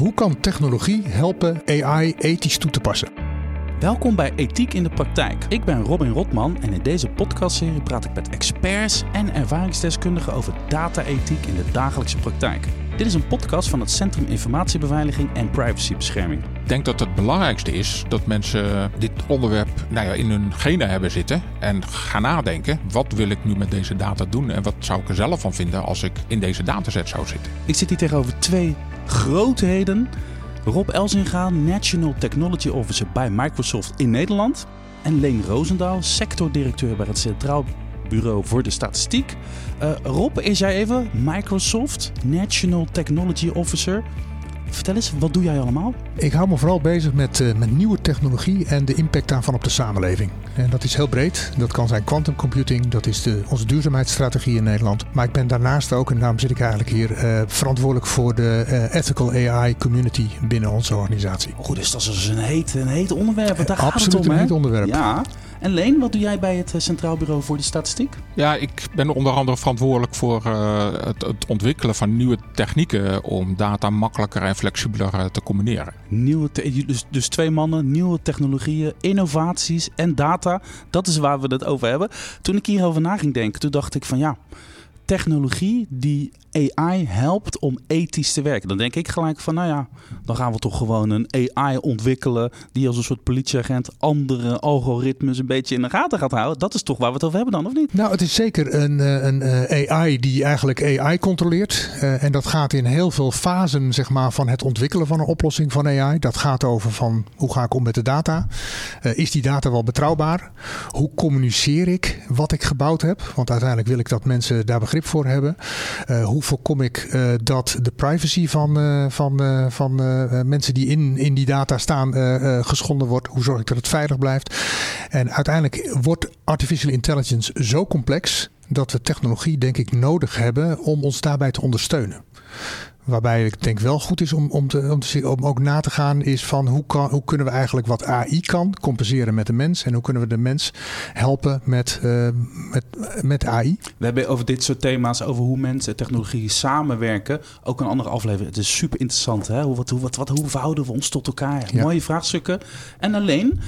Hoe kan technologie helpen AI ethisch toe te passen? Welkom bij Ethiek in de Praktijk. Ik ben Robin Rotman en in deze podcastserie praat ik met experts en ervaringsdeskundigen over data-ethiek in de dagelijkse praktijk. Dit is een podcast van het Centrum Informatiebeveiliging en Privacybescherming. Ik denk dat het belangrijkste is dat mensen dit onderwerp nou ja, in hun genen hebben zitten en gaan nadenken: wat wil ik nu met deze data doen en wat zou ik er zelf van vinden als ik in deze dataset zou zitten? Ik zit hier tegenover twee grootheden. Rob Elzinga, National Technology Officer bij Microsoft in Nederland. En Leen Roosendaal, sectordirecteur bij het Centraal Bureau voor de Statistiek. Uh, Rob, is jij even Microsoft National Technology Officer. Vertel eens, wat doe jij allemaal? Ik hou me vooral bezig met, uh, met nieuwe technologie en de impact daarvan op de samenleving. En dat is heel breed. Dat kan zijn quantum computing, dat is de, onze duurzaamheidsstrategie in Nederland. Maar ik ben daarnaast ook, en daarom zit ik eigenlijk hier, uh, verantwoordelijk voor de uh, ethical AI community binnen onze organisatie. Goed, dus dat is dus een heet, een heet onderwerp. Daar gaat Absoluut het om, een heet onderwerp. Ja. En Leen, wat doe jij bij het Centraal Bureau voor de Statistiek? Ja, ik ben onder andere verantwoordelijk voor uh, het, het, ontwikkelen van nieuwe technieken om data makkelijker en flexibeler te combineren. Nieuwe dus, dus twee mannen, nieuwe technologieën, innovaties en data. Dat is waar we het over hebben. Toen ik hierover na ging denken, toen dacht ik van ja, technologie die AI helpt om ethisch te werken. Dan denk ik gelijk van, nou ja, dan gaan we toch gewoon een AI ontwikkelen die als een soort politieagent andere algoritmes een beetje in de gaten gaat houden. Dat is toch waar we het over hebben dan, of niet? Nou, het is zeker een, een, een AI die eigenlijk AI controleert. Uh, en dat gaat in heel veel fasen zeg maar, van het ontwikkelen van een oplossing van AI. Dat gaat over van hoe ga ik om met de data? Is die data wel betrouwbaar? Hoe communiceer ik wat ik gebouwd heb? Want uiteindelijk wil ik dat mensen daar begrip voor hebben. Hoe voorkom ik uh, dat de privacy van, uh, van, uh, van mensen die in, in die data staan geschonden wordt? Hoe zorg ik dat het veilig blijft? En uiteindelijk wordt artificial intelligence zo complex dat we technologie, denk ik, nodig hebben om ons daarbij te ondersteunen. Waarbij ik denk wel goed is om, om, te, om, te, om ook na te gaan is van hoe, kan, hoe kunnen we eigenlijk wat AI kan compenseren met de mens. En hoe kunnen we de mens helpen met, uh, met, met AI. We hebben over dit soort thema's, over hoe mensen en technologie samenwerken, ook een andere aflevering. Het is super interessant. Hè? Hoe, wat, hoe, wat, wat, hoe verhouden we ons tot elkaar? Ja. Mooie vraagstukken. En alleen,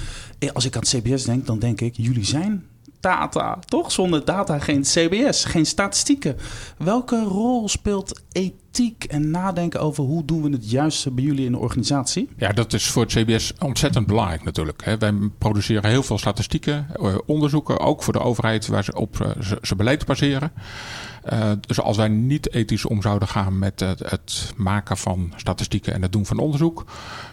als ik aan het CBS denk, dan denk ik, jullie zijn data. Toch? Zonder data geen CBS, geen statistieken. Welke rol speelt ethiek en nadenken over hoe doen we het juiste bij jullie in de organisatie? Ja, dat is voor het CBS ontzettend belangrijk natuurlijk. Wij produceren heel veel statistieken, onderzoeken, ook voor de overheid waar ze op zijn beleid baseren. Uh, dus als wij niet ethisch om zouden gaan met het, maken van statistieken en het doen van onderzoek,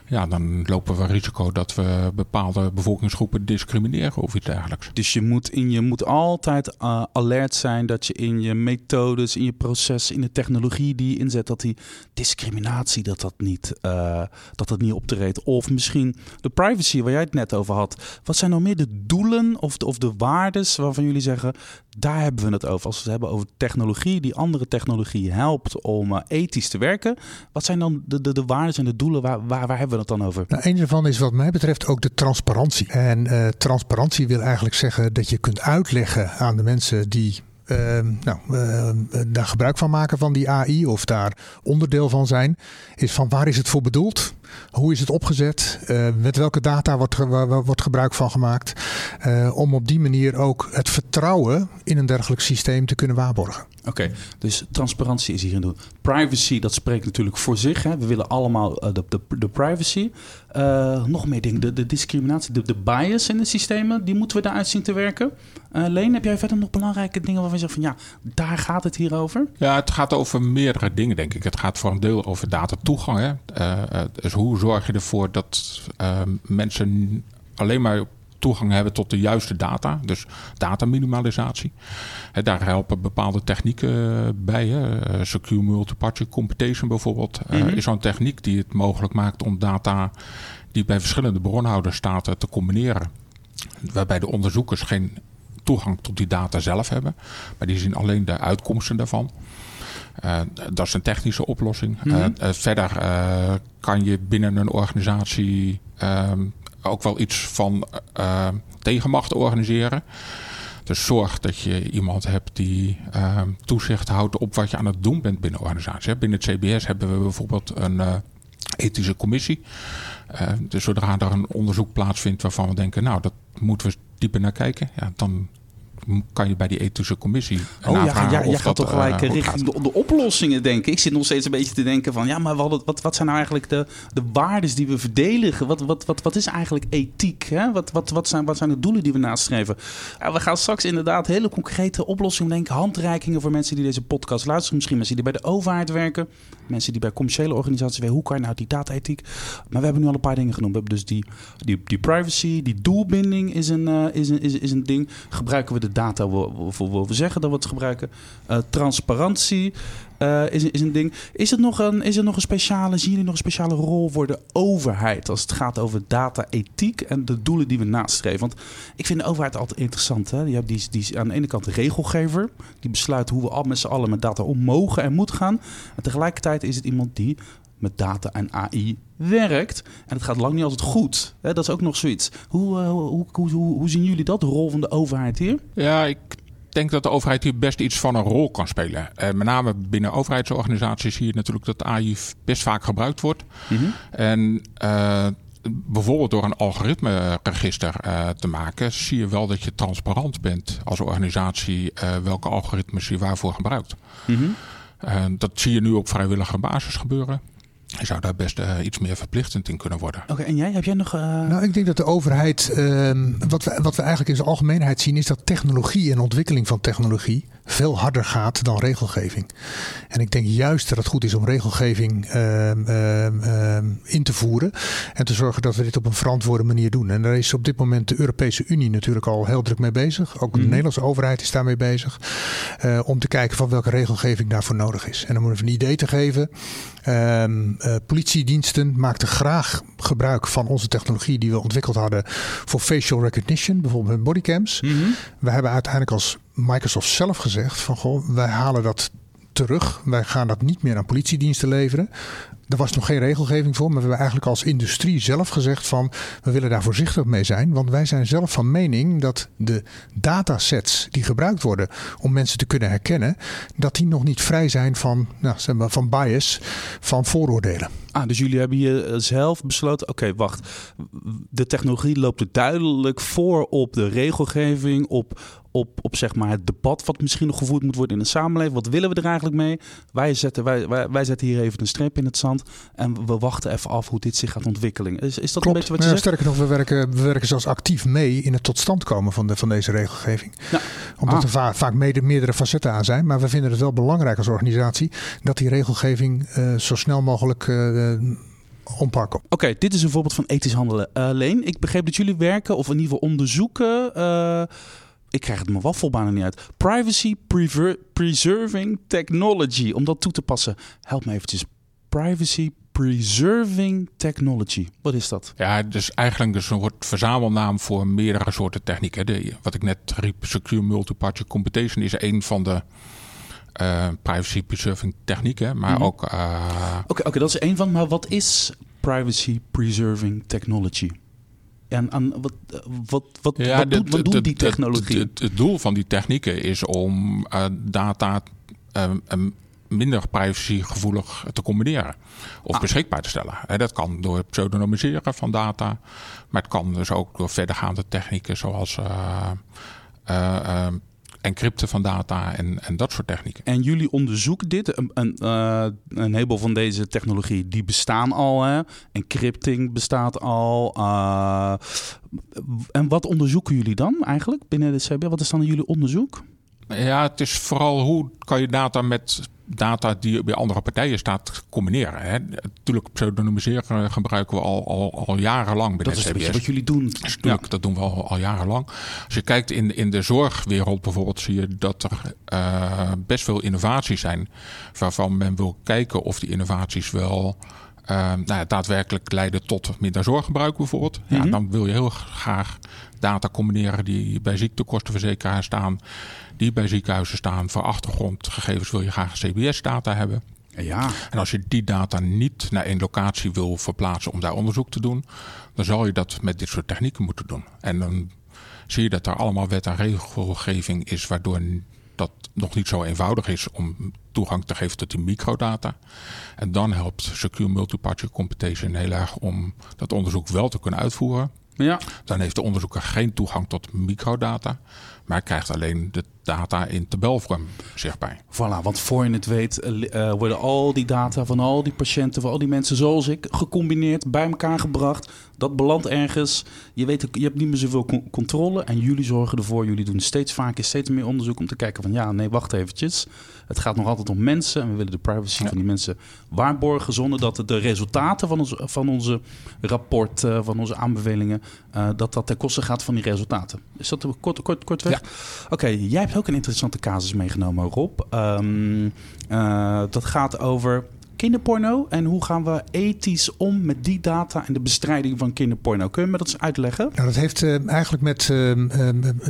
ja, dan lopen we risico dat we bepaalde bevolkingsgroepen discrimineren of iets dergelijks. Dus je moet, in, je moet altijd uh, alert zijn dat je in je methodes, in je proces, in de technologie die je inzet, dat die discriminatie dat dat niet, uh, dat dat niet optreedt. Of misschien de privacy waar jij het net over had. Wat zijn nou meer de doelen of de, of de waardes waarvan jullie zeggen, daar hebben we het over. Als we het hebben over technologie die andere technologie helpt om uh, ethisch te werken. Wat zijn dan de, de, de waarden en de doelen? Waar, waar, waar hebben we het dan over? Nou, een daarvan is wat mij betreft ook de transparantie. En uh, transparantie wil eigenlijk zeggen dat je kunt uitleggen aan de mensen die uh, nou, uh, daar gebruik van maken van die AI of daar onderdeel van zijn, is van waar is het voor bedoeld? Hoe is het opgezet? Uh, met welke data wordt, wordt gebruik van gemaakt? Uh, om op die manier ook het vertrouwen in een dergelijk systeem te kunnen waarborgen. Oké, dus transparantie is hier een doel. Privacy, dat spreekt natuurlijk voor zich. Hè. We willen allemaal uh, de, de, de, privacy. Uh, nog meer dingen, de, de discriminatie, de, de, bias in de systemen, die moeten we daaruit zien te werken. Uh, Leen, heb jij verder nog belangrijke dingen waarvan je zegt van ja, daar gaat het hier over? Ja, het gaat over meerdere dingen, denk ik. Het gaat voor een deel over datatoegang. Hè. dus hoe zorg je ervoor dat mensen alleen maar toegang hebben tot de juiste data. Dus dataminimalisatie. He, daar helpen bepaalde technieken bij. Hè. Secure Multiparty Computation bijvoorbeeld. Mm -hmm. uh, is zo'n techniek die het mogelijk maakt om data die bij verschillende bronhouders staat te combineren. Waarbij de onderzoekers geen toegang tot die data zelf hebben. Maar die zien alleen de uitkomsten daarvan. Uh, dat is een technische oplossing. Mm -hmm. uh, verder kan je binnen een organisatie ook wel iets van uh, tegenmacht organiseren. Dus zorg dat je iemand hebt die uh, toezicht houdt op wat je aan het doen bent binnen organisatie. Binnen het CBS hebben we bijvoorbeeld een ethische commissie. dus zodra er een onderzoek plaatsvindt waarvan we denken, nou, dat moeten we dieper naar kijken, ja, dan kan je bij die ethische commissie. Oh ja, ja, je gaat toch gelijk uh, richting de, de, oplossingen denken. Ik zit nog steeds een beetje te denken van ja, maar wat, wat, wat zijn nou eigenlijk de, de waarden die we verdedigen? Wat, wat, wat, wat is eigenlijk ethiek? Hè? Wat, wat, wat, zijn, wat zijn de doelen die we nastreven? Ja, we gaan straks inderdaad hele concrete oplossingen denken, handreikingen voor mensen die deze podcast luisteren. Misschien mensen die bij de overheid werken, mensen die bij commerciële organisaties werken. Hoe kan je nou die data-ethiek? Maar we hebben nu al een paar dingen genoemd. We hebben dus die, die, die privacy, die doelbinding is een, uh, is, een, is, is een ding. Gebruiken we de data voor we zeggen dat we het gebruiken. Uh, transparantie uh, is, is een ding. Is, het nog een, is er nog een speciale, zien jullie nog een speciale rol voor de overheid als het gaat over data-ethiek en de doelen die we nastreven? Want ik vind de overheid altijd interessant. Hè? Je hebt die, die aan de ene kant de regelgever, die besluit hoe we al met z'n allen met data om mogen en moeten gaan. En tegelijkertijd is het iemand die met data en AI werkt. En het gaat lang niet altijd goed. Dat is ook nog zoiets. Hoe, uh, hoe, hoe, hoe, zien jullie dat, de rol van de overheid hier? Ja, ik denk dat de overheid hier best iets van een rol kan spelen. Uh, met name binnen overheidsorganisaties zie je natuurlijk dat AI best vaak gebruikt wordt. Mhm. En uh, bijvoorbeeld door een algoritmeregister uh, te maken, zie je wel dat je transparant bent als organisatie welke algoritmes je waarvoor gebruikt. Mm dat zie je nu op vrijwillige basis gebeuren. Je zou daar best uh, iets meer verplichtend in kunnen worden. Oké, en jij? Heb jij nog... Uh... Nou, ik denk dat de overheid... Uh, wat, we, wat we eigenlijk in zijn algemeenheid zien... is dat technologie en ontwikkeling van technologie veel harder gaat dan regelgeving. En ik denk juist dat het goed is om regelgeving ehm, ehm, ehm, in te voeren. En te zorgen dat we dit op een verantwoorde manier doen. En daar is op dit moment de Europese Unie natuurlijk al heel druk mee bezig. Ook de mhm. Nederlandse overheid is daarmee bezig. Uh, om te kijken van welke regelgeving daarvoor nodig is. En om even een idee te geven. Uh, politiediensten maakten graag gebruik van onze technologie die we ontwikkeld hadden voor facial recognition, bijvoorbeeld met bodycams. Mm We hebben uiteindelijk als Microsoft zelf gezegd van goh, wij halen dat terug. Wij gaan dat niet meer aan politiediensten leveren. Er was nog geen regelgeving voor, maar we hebben eigenlijk als industrie zelf gezegd van we willen daar voorzichtig mee zijn. Want wij zijn zelf van mening dat de datasets die gebruikt worden om mensen te kunnen herkennen, dat die nog niet vrij zijn van, nou, zeg maar, van bias, van vooroordelen. Ah, dus jullie hebben hier eh, zelf besloten, oké, wacht. De technologie loopt er duidelijk voor op de regelgeving, op, op, op zeg maar het debat wat misschien nog gevoerd moet worden in de samenleving. Wat willen we er eigenlijk mee? Wij zetten, wij, wij, wij zetten hier even een streep in het zand en we wachten even af hoe dit zich gaat ontwikkelen. Is, is dat een beetje wat je ja, zegt? Sterker nog, we werken, we werken zelfs actief mee in het tot stand komen van, de, van deze regelgeving. Ja. Omdat ah. er va vaak mede, meerdere facetten aan zijn. Maar we vinden het wel belangrijk als organisatie dat die regelgeving uh, zo snel mogelijk uh, ompakken. Oké, dit is een voorbeeld van ethisch handelen. Uh, Leen, ik begreep dat jullie werken of in ieder geval onderzoeken ik krijg het me waffelbanen niet uit. Privacy Preserving Technology. Om dat toe te passen. Help me eventjes. Privacy Preserving Technology. Wat is dat? Ja, dus eigenlijk dus een soort verzamelnaam voor meerdere soorten technieken. De, wat ik net riep, Secure Multiparty Computation is een van de uh, privacy preserving technieken. Maar mhm. ook. Uh... Oké, oké, dat is één van. Maar wat is privacy preserving technology? En wat, wat, wat, wat, doet, wat doet die technologie? Het, doel van die technieken is om uh, data uh, minder privacygevoelig te combineren of ah. beschikbaar te stellen. Dat kan door het pseudonymiseren van data, maar het kan dus ook door verdergaande technieken zoals uh, encrypten van data en, en dat soort technieken. En jullie onderzoeken dit. Een, een, uh, een heleboel van deze technologie die bestaan al. Hè? Encrypting bestaat al. Uh, en wat onderzoeken jullie dan eigenlijk binnen de CB? Wat is dan jullie onderzoek? Ja, het is vooral hoe kan je data met data die bij andere partijen staat combineren. Hè. Natuurlijk, pseudonymiseren gebruiken we al, al, al jarenlang bij dat de CBS. Dat is wat jullie doen. Natuurlijk, dat doen we al, al jarenlang. Als je kijkt in, in de zorgwereld bijvoorbeeld, zie je dat er uh, best veel innovaties zijn waarvan men wil kijken of die innovaties wel nou ja, daadwerkelijk leiden tot minder zorggebruik bijvoorbeeld. Ja, mhm. dan wil je heel graag data combineren die bij ziektekostenverzekeraars staan, die bij ziekenhuizen staan. Voor achtergrondgegevens wil je graag CBS-data hebben. Ja. En als je die data niet naar één locatie wil verplaatsen om daar onderzoek te doen, dan zal je dat met dit soort technieken moeten doen. En dan zie je dat er allemaal wet en regelgeving is, waardoor dat nog niet zo eenvoudig is om toegang te geven tot die microdata. En dan helpt Secure Multiparty Computation heel erg om dat onderzoek wel te kunnen uitvoeren. Ja. Dan heeft de onderzoeker geen toegang tot microdata, maar hij krijgt alleen de data in tabelvorm zichtbaar. Voilà, want voor je het weet uh, worden al die data van al die patiënten, van al die mensen zoals ik, gecombineerd, bij elkaar gebracht. Dat belandt ergens. Je, weet, je hebt niet meer zoveel controle en jullie zorgen ervoor. Jullie doen steeds vaker, steeds meer onderzoek om te kijken van ja, nee, wacht eventjes. Het gaat nog altijd om mensen en we willen de privacy van die mensen waarborgen zonder dat de resultaten van, ons, van onze rapport, uh, van onze aanbevelingen, uh, dat dat ten koste gaat van die resultaten. Is dat kort, kort, kort weg? Oké, jij hebt ook een interessante casus meegenomen, Rob. Um, uh, dat gaat over kinderporno en hoe gaan we ethisch om met die data en de bestrijding van kinderporno? Kun je me dat eens uitleggen? Nou, dat heeft uh, eigenlijk met uh,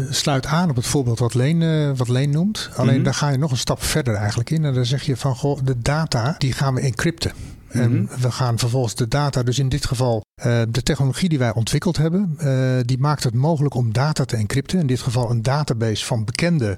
sluit aan op het voorbeeld wat Leen, wat Leen noemt. Alleen mm -hmm. daar ga je nog een stap verder eigenlijk in en dan zeg je van goh, de data die gaan we encrypten. En mm -hmm. we gaan vervolgens de data, dus in dit geval uh, de technologie die wij ontwikkeld hebben, uh, die maakt het mogelijk om data te encrypten. In dit geval een database van bekende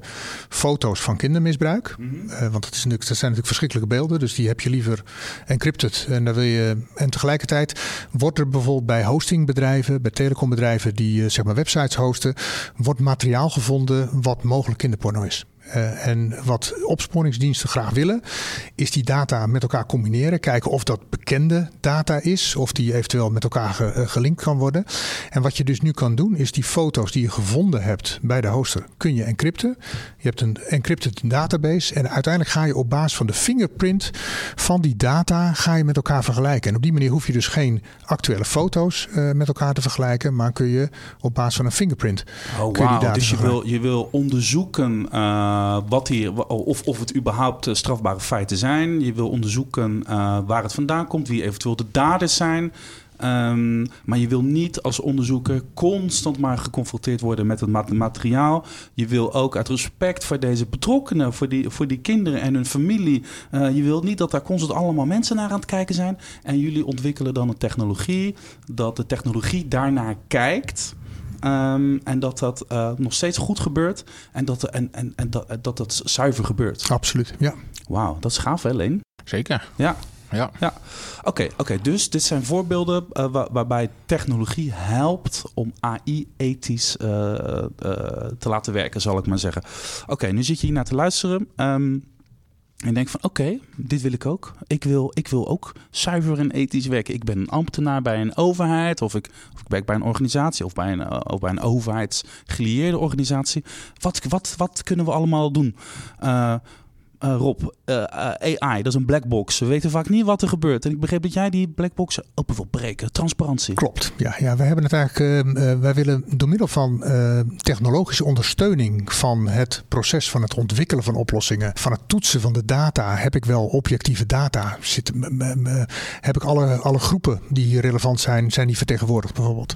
foto's van kindermisbruik. Mm -hmm. uh, want het is natuurlijk, dat zijn natuurlijk verschrikkelijke beelden, dus die heb je liever encrypted. En, daar wil je, en tegelijkertijd wordt er bijvoorbeeld bij hostingbedrijven, bij telecombedrijven die zeg maar websites hosten, wordt materiaal gevonden wat mogelijk kinderporno is. Uh, en wat opsporingsdiensten graag willen, is die data met elkaar combineren. Kijken of dat bekende data is, of die eventueel met elkaar ge, uh, gelinkt kan worden. En wat je dus nu kan doen, is die foto's die je gevonden hebt bij de hoster, kun je encrypten. Je hebt een encrypted database en uiteindelijk ga je op basis van de fingerprint van die data ga je met elkaar vergelijken. En op die manier hoef je dus geen actuele foto's uh, met elkaar te vergelijken, maar kun je op basis van een fingerprint. Oh, wow. Dus je wil, je wil onderzoeken. Uh, wat hier, of, of het überhaupt uh, strafbare feiten zijn. Je wil onderzoeken uh, waar het vandaan komt, wie eventueel de daders zijn. Um, maar je wil niet als onderzoeker constant maar geconfronteerd worden met het materiaal. Je wil ook uit respect voor deze betrokkenen, voor die, voor die kinderen en hun familie. Uh, je wilt niet dat daar constant allemaal mensen naar aan het kijken zijn. En jullie ontwikkelen dan een technologie, dat de technologie daarnaar kijkt. Um, en dat dat uh, nog steeds goed gebeurt en dat, en, en, en dat, dat dat zuiver gebeurt. Absoluut, ja. Wauw, dat is gaaf hè, Leen? Zeker. Ja. Ja. ja. Oké, okay, okay, dus dit zijn voorbeelden uh, waar, waarbij technologie helpt om AI ethisch uh, te laten werken, zal ik maar zeggen. Oké, okay, nu zit je hier naar te luisteren. Um, en denk van oké, dit wil ik ook. Ik wil, ik wil ook zuiver en ethisch werken. Ik ben een ambtenaar bij een overheid, of ik, of ik werk bij een organisatie, of bij een, of bij een overheidsgelieerde organisatie. Wat, wat, wat kunnen we allemaal doen? Uh, uh, Rob, uh, AI, dat is een black box. We weten vaak niet wat er gebeurt. En ik begreep dat jij die black box open wil breken. Transparantie. Klopt. Ja, ja we hebben het eigenlijk. Uh, wij willen door middel van technologische ondersteuning van het proces van het ontwikkelen van oplossingen, van het toetsen van de data, heb ik wel objectieve data. Zit, heb ik alle, alle groepen die hier relevant zijn, zijn die vertegenwoordigd bijvoorbeeld.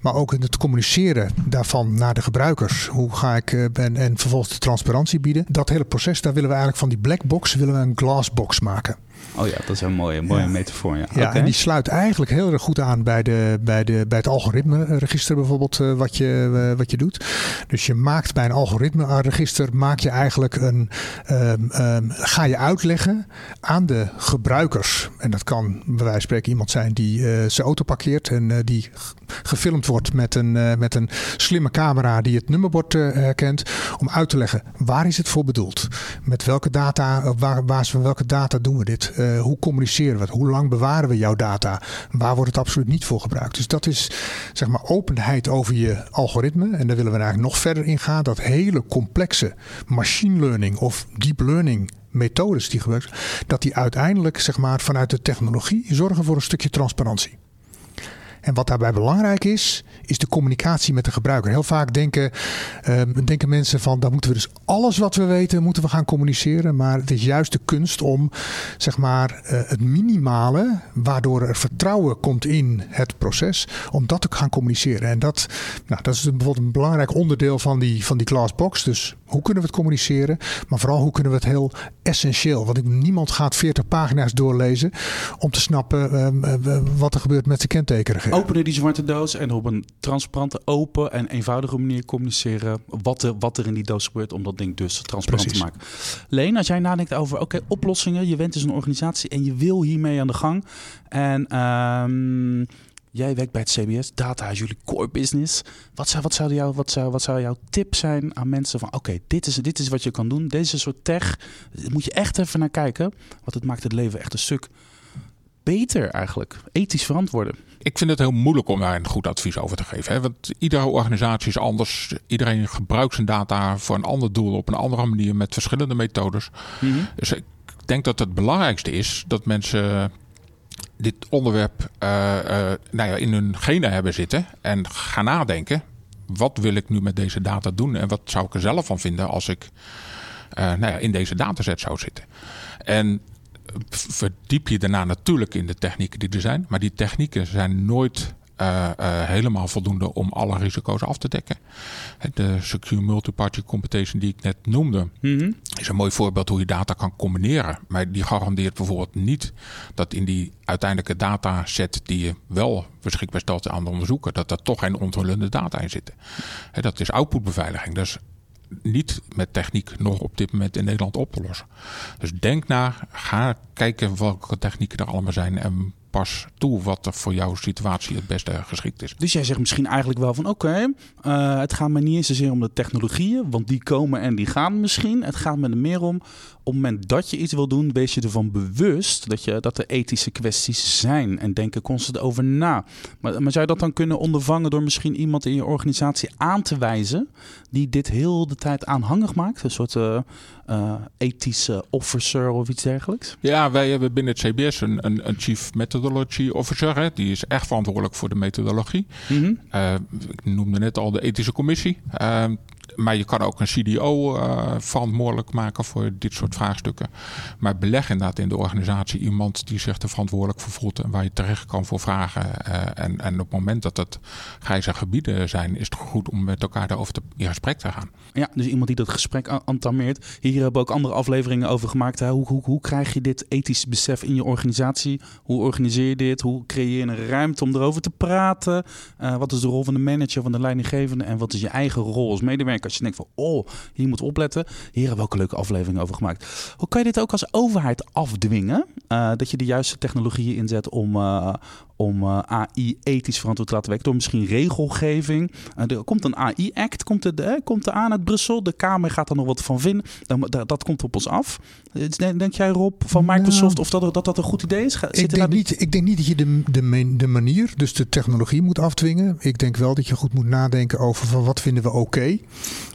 Maar ook in het communiceren daarvan naar de gebruikers. Hoe ga ik en, en vervolgens de transparantie bieden. Dat hele proces, daar willen we eigenlijk van die black box willen we een glass box maken. Oh ja, dat is een mooie, mooie ja. metafoor. Ja, ja okay. en die sluit eigenlijk heel erg goed aan bij, de, bij, de, bij het algoritme-register bijvoorbeeld uh, wat, je, uh, wat je doet. Dus je maakt bij een algoritme-register maak je eigenlijk een, um, um, ga je uitleggen aan de gebruikers. En dat kan bij wijze van spreken iemand zijn die uh, zijn auto parkeert en die gefilmd wordt met een, met een slimme camera die het nummerbord herkent. Om uit te leggen waar is het voor bedoeld? Met welke data, basis van welke data doen we dit? Uh, hoe communiceren we het? Hoe lang bewaren we jouw data? Waar wordt het absoluut niet voor gebruikt? Dus dat is zeg maar openheid over je algoritme. En daar willen we eigenlijk nog verder in gaan. Dat hele complexe machine learning of deep learning methodes die gebruikt, dat die uiteindelijk zeg maar, vanuit de technologie zorgen voor een stukje transparantie. En wat daarbij belangrijk is, is de communicatie met de gebruiker. Heel vaak denken, uh, denken mensen van, dan moeten we dus alles wat we weten, moeten we gaan communiceren. Maar het is juist de kunst om, zeg maar, uh, het minimale, waardoor er vertrouwen komt in het proces, om dat te gaan communiceren. En dat, nou, dat is bijvoorbeeld een belangrijk onderdeel van die, van die glassbox. Dus Hoe kunnen we het communiceren? Maar vooral hoe kunnen we het heel essentieel? Want niemand gaat 40 pagina's doorlezen om te snappen ehm, wat er gebeurt met de kentekenen. Openen die zwarte doos en op een transparante, open en eenvoudige manier communiceren wat er, wat er in die doos gebeurt om dat ding dus transparant te maken. Leen, als jij nadenkt over oké, oplossingen, je bent dus een organisatie en je wil hiermee aan de gang. En ehm, Jij werkt bij het CBS, data is jullie core business. Wat zou, wat zou, jou, wat zou, wat zou jouw tip zijn aan mensen van oké, dit, is, dit is wat je kan doen. Deze soort tech, daar moet je echt even naar kijken. Want het maakt het leven echt een stuk beter eigenlijk. Ethisch verantwoorden. Ik vind het heel moeilijk om daar een goed advies over te geven. Hè? Want iedere organisatie is anders. Iedereen gebruikt zijn data voor een ander doel op een andere manier met verschillende methodes. Mhm. Dus ik denk dat het belangrijkste is dat mensen dit onderwerp uh, uh, nou ja, in hun genen hebben zitten en gaan nadenken. Wat wil ik nu met deze data doen en wat zou ik er zelf van vinden als ik uh, nou ja, in deze dataset zou zitten? En verdiep je daarna natuurlijk in de technieken die er zijn, maar die technieken zijn nooit uh, uh, helemaal voldoende om alle risico's af te dekken. De Secure Multiparty Computation die ik net noemde, mm-hmm. is een mooi voorbeeld hoe je data kan combineren. Maar die garandeert bijvoorbeeld niet dat in die uiteindelijke dataset die je wel beschikbaar stelt aan de onderzoeker, dat er toch geen onthullende data in zitten. Dat is outputbeveiliging. Dus niet met techniek nog op dit moment in Nederland op te lossen. Dus denk na, ga kijken welke technieken er allemaal zijn en pas toe wat er voor jouw situatie het beste geschikt is. Dus jij zegt misschien eigenlijk wel van oké, eh, het gaat me niet eens zozeer om de technologieën, want die komen en die gaan misschien. Het gaat me er meer om, op het moment dat je iets wil doen, wees je ervan bewust dat, je, dat er ethische kwesties zijn en denken constant over na. Maar, maar zou je dat dan kunnen ondervangen door misschien iemand in je organisatie aan te wijzen die dit heel de tijd aanhangig maakt? Een soort uh, uh, ethische officer of iets dergelijks? Ja, wij hebben binnen het CBS een, een, een Chief Methodology Officer. Hè. Die is echt verantwoordelijk voor de methodologie. Mm -hmm. uh, ik noemde net al de ethische commissie. Maar je kan ook een CDO uh, verantwoordelijk maken voor dit soort vraagstukken. Maar beleg inderdaad in de organisatie iemand die zich er verantwoordelijk voor voelt en waar je terecht kan voor vragen. Uh, en, en op het moment dat het grijze gebieden zijn, is het goed om met elkaar daarover te, in gesprek te gaan. Ja, dus iemand die dat gesprek entameert. Hier hebben we ook andere afleveringen over gemaakt. Hè? Hoe, hoe, hoe krijg je dit ethisch besef in je organisatie? Hoe organiseer je dit? Hoe creëer je een ruimte om erover te praten? Uh, wat is de rol van de manager, van de leidinggevende? En wat is je eigen rol als medewerker? Als je denkt van, oh, hier moet opletten. Hier hebben we ook een leuke aflevering over gemaakt. Hoe kan je dit ook als overheid afdwingen? Uh, dat je de juiste technologieën inzet om, uh, om uh, AI ethisch verantwoord te laten werken. Door misschien regelgeving. er komt een AI-act komt er, komt er aan uit Brussel. De Kamer gaat er nog wat van vinden. Dat, dat komt op ons af. Denk jij Rob van Microsoft of dat, dat dat een goed idee is? Zit ik, denk niet, ik denk niet dat je de, de, de manier, dus de technologie moet afdwingen. Ik denk wel dat je goed moet nadenken over van wat vinden we oké. Okay.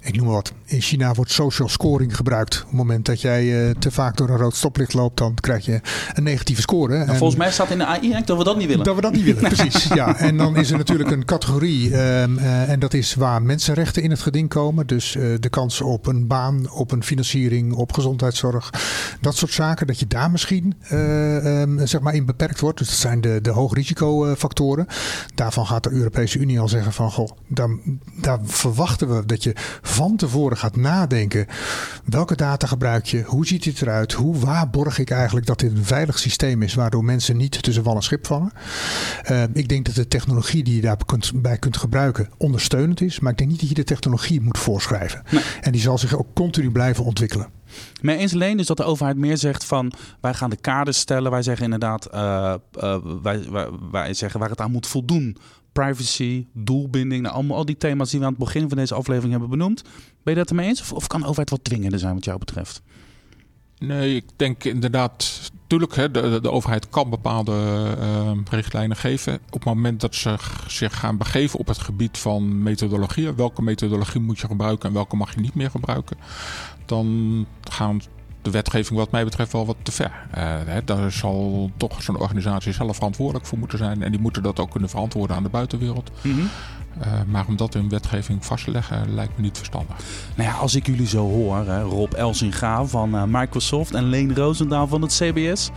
Ik noem maar wat. In China wordt social scoring gebruikt. Op het moment dat jij uh, te vaak door een rood stoplicht loopt, dan krijg je een negatieve score. Nou, en volgens mij staat in de AI-act dat we dat niet willen. Dat we dat niet willen, precies. Ja. En dan is er natuurlijk een categorie. Um, uh, en dat is waar mensenrechten in het geding komen. Dus uh, de kans op een baan, op een financiering, op gezondheidszorg. Dat soort zaken. Dat je daar misschien um, zeg maar in beperkt wordt. Dus dat zijn de, de hoogrisicofactoren. Daarvan gaat de Europese Unie al zeggen van... Goh, daar, daar verwachten we dat je van tevoren gaat nadenken. Welke data gebruik je? Hoe ziet het eruit? Hoe waarborg ik eigenlijk dat dit een veilig systeem is... waardoor mensen niet tussen wal en schip vallen? Uh, ik denk dat de technologie die je daarbij kunt, bij kunt gebruiken ondersteunend is. Maar ik denk niet dat je de technologie moet voorschrijven. Nee. En die zal zich ook continu blijven ontwikkelen. Maar eens alleen is dat de overheid meer zegt van wij gaan de kaders stellen. Wij zeggen inderdaad, uh, uh, wij, wij, wij, zeggen waar het aan moet voldoen. Privacy, doelbinding, nou, allemaal al die thema's die we aan het begin van deze aflevering hebben benoemd. Ben je dat ermee eens? Of, of kan de overheid wat dwingender zijn wat jou betreft? Nee, ik denk inderdaad. Tuurlijk, hè, de, de overheid kan bepaalde uh, richtlijnen geven. Op het moment dat ze zich gaan begeven op het gebied van methodologie. Welke methodologie moet je gebruiken en welke mag je niet meer gebruiken. Dan gaan de wetgeving wat mij betreft wel wat te ver. Uh, hè, daar zal toch zo'n organisatie zelf verantwoordelijk voor moeten zijn. En die moeten dat ook kunnen verantwoorden aan de buitenwereld. Mm. Uh, maar om dat in wetgeving vast te leggen lijkt me niet verstandig. Nou ja, als ik jullie zo hoor, hè, Rob Elsinga van uh, Microsoft en Leen Roosendaal van het CBS.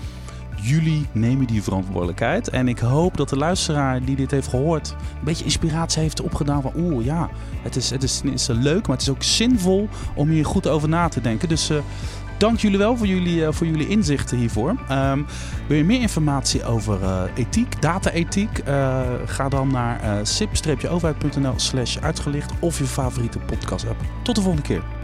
Jullie nemen die verantwoordelijkheid. En ik hoop dat de luisteraar die dit heeft gehoord... een beetje inspiratie heeft opgedaan van... oeh ja, het is, het, is, het is leuk, maar het is ook zinvol om hier goed over na te denken. Dus... Uh, dank jullie wel voor jullie, uh, voor jullie inzichten hiervoor. Um, wil je meer informatie over uh, ethiek, data-ethiek? Uh, ga dan naar sip-overheid.nl slash uitgelicht of je favoriete podcast app. Tot de volgende keer.